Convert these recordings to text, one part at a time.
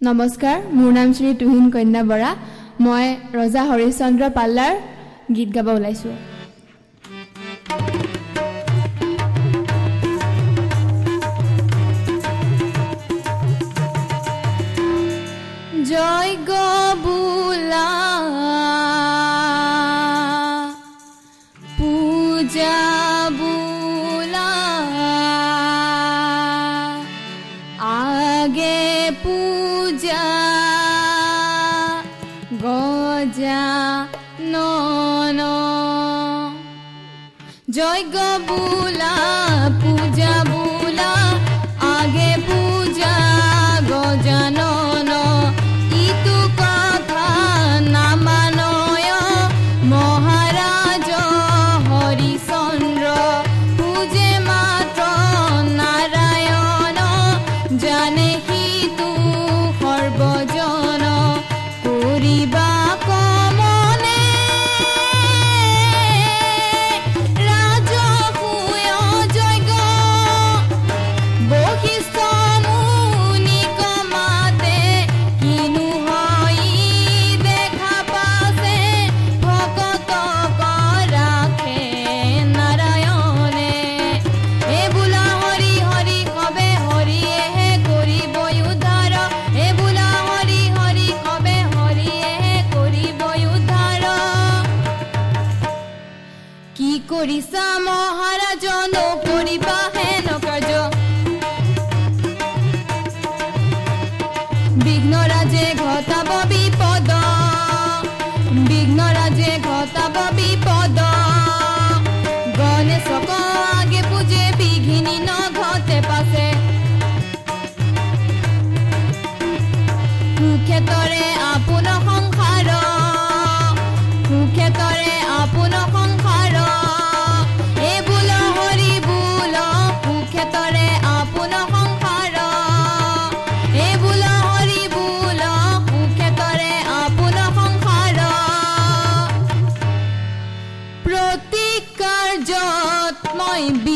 নমস্কাৰ মোৰ নাম শ্ৰী তুহিন কন্যা বৰা। মই ৰজা হৰিচন্দ্ৰ পাল্লাৰ গীত গাব ওলাইছোঁ। জয় গোলা পূজা আগে পূ যা গজা, নন। যজ্ঞ বুলা, পূজা বুলা, আগে পূজা গজানন ইতু কথা নামানয় মহারাজ হরিচন্দ্র, পূজে মাত্র নারায়ণ। জানে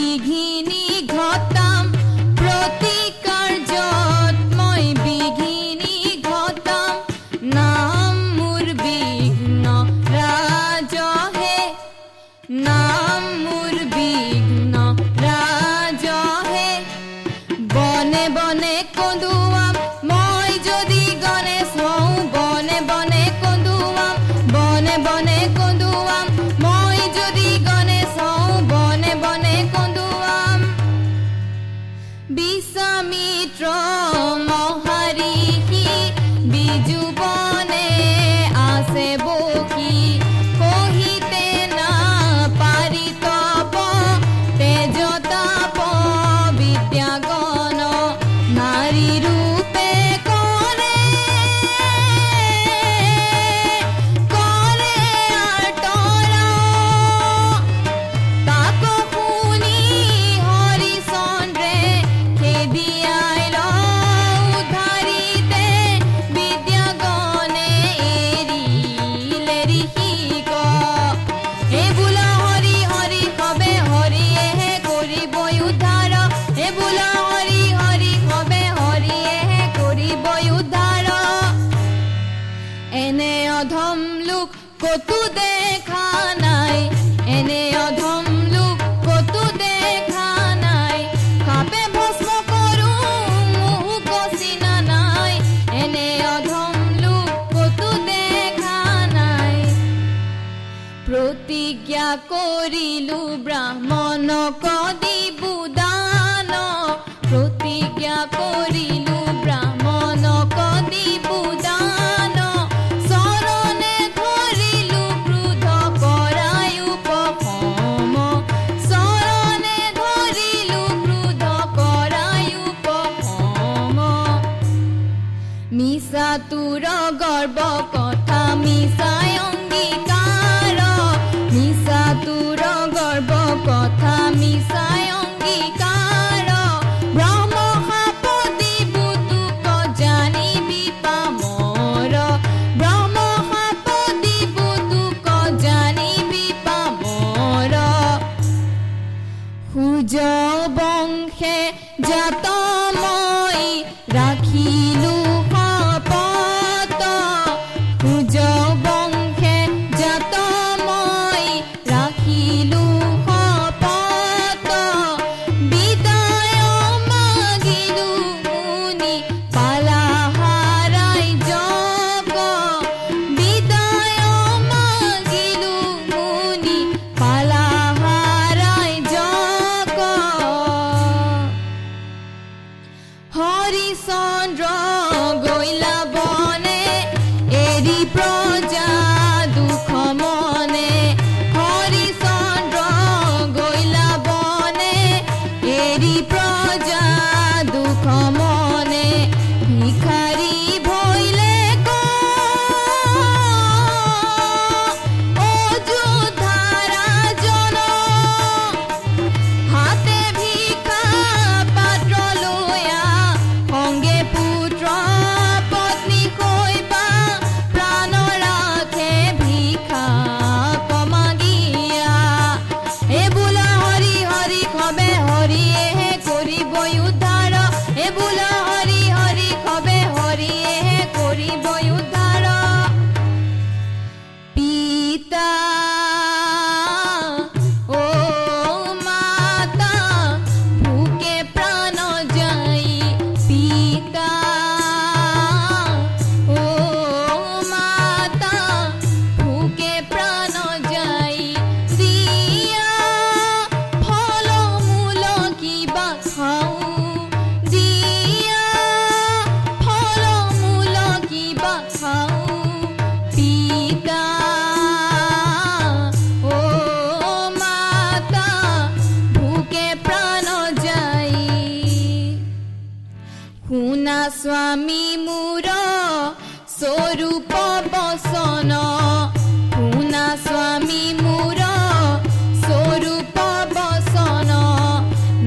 घिनी घी করিলু ব্রাহ্মণ ya todo. স্বামী মোৰ স্বৰূপ বচন শুনা স্বামী মোৰ স্বৰূপ বচন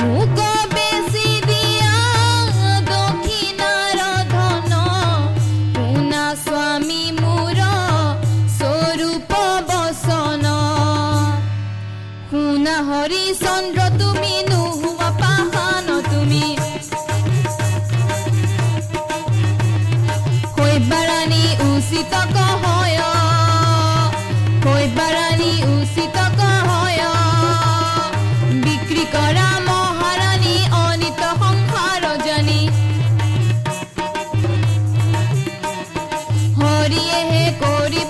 মোক বেছি দিয়া দক্ষিণাৰ ধন শুনা স্বামী মোৰ স্বৰূপ বচন শুনা হৰিচন্দ্ৰ করি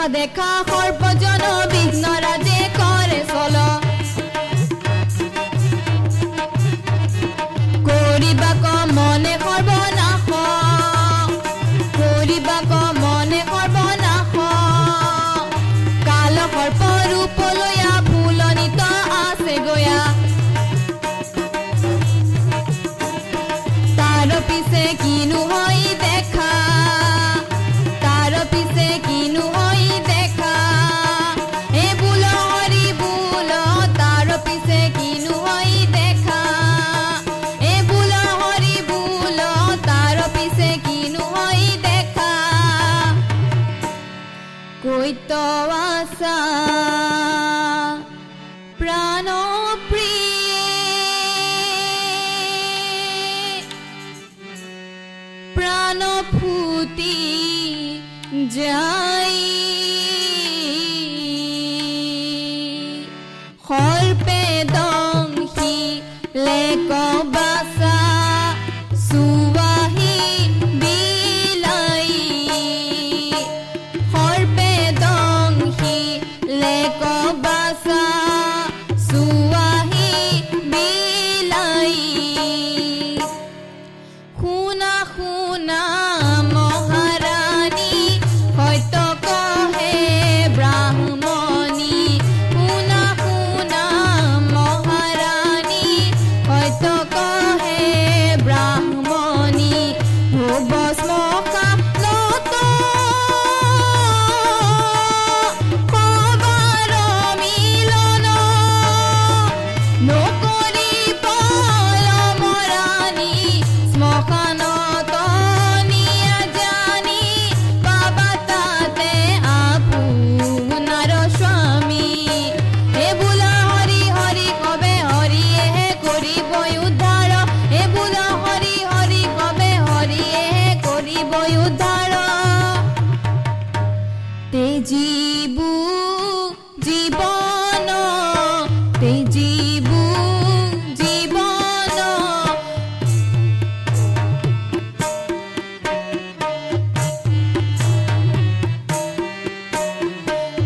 দেখা দেখা সর্বজন বিঘ্ন রাজে করে চল করিবা ক মনে সর্বনাশ করিবা ক মনে সর্বনাশ কাল সর্বরূপলয়া ফুলনিত আছে গয়া। তার পিছে কিনো হৈ দে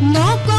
No